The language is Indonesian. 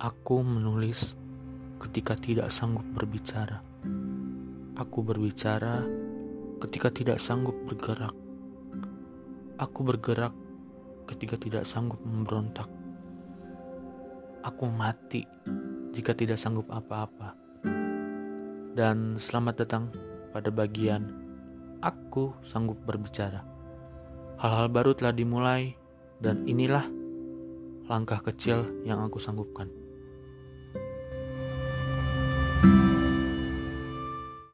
Aku menulis ketika tidak sanggup berbicara. Aku berbicara ketika tidak sanggup bergerak. Aku bergerak ketika tidak sanggup memberontak. Aku mati jika tidak sanggup apa-apa. Dan selamat datang pada bagian aku sanggup berbicara. Hal-hal baru telah dimulai dan inilah langkah kecil yang aku sanggupkan.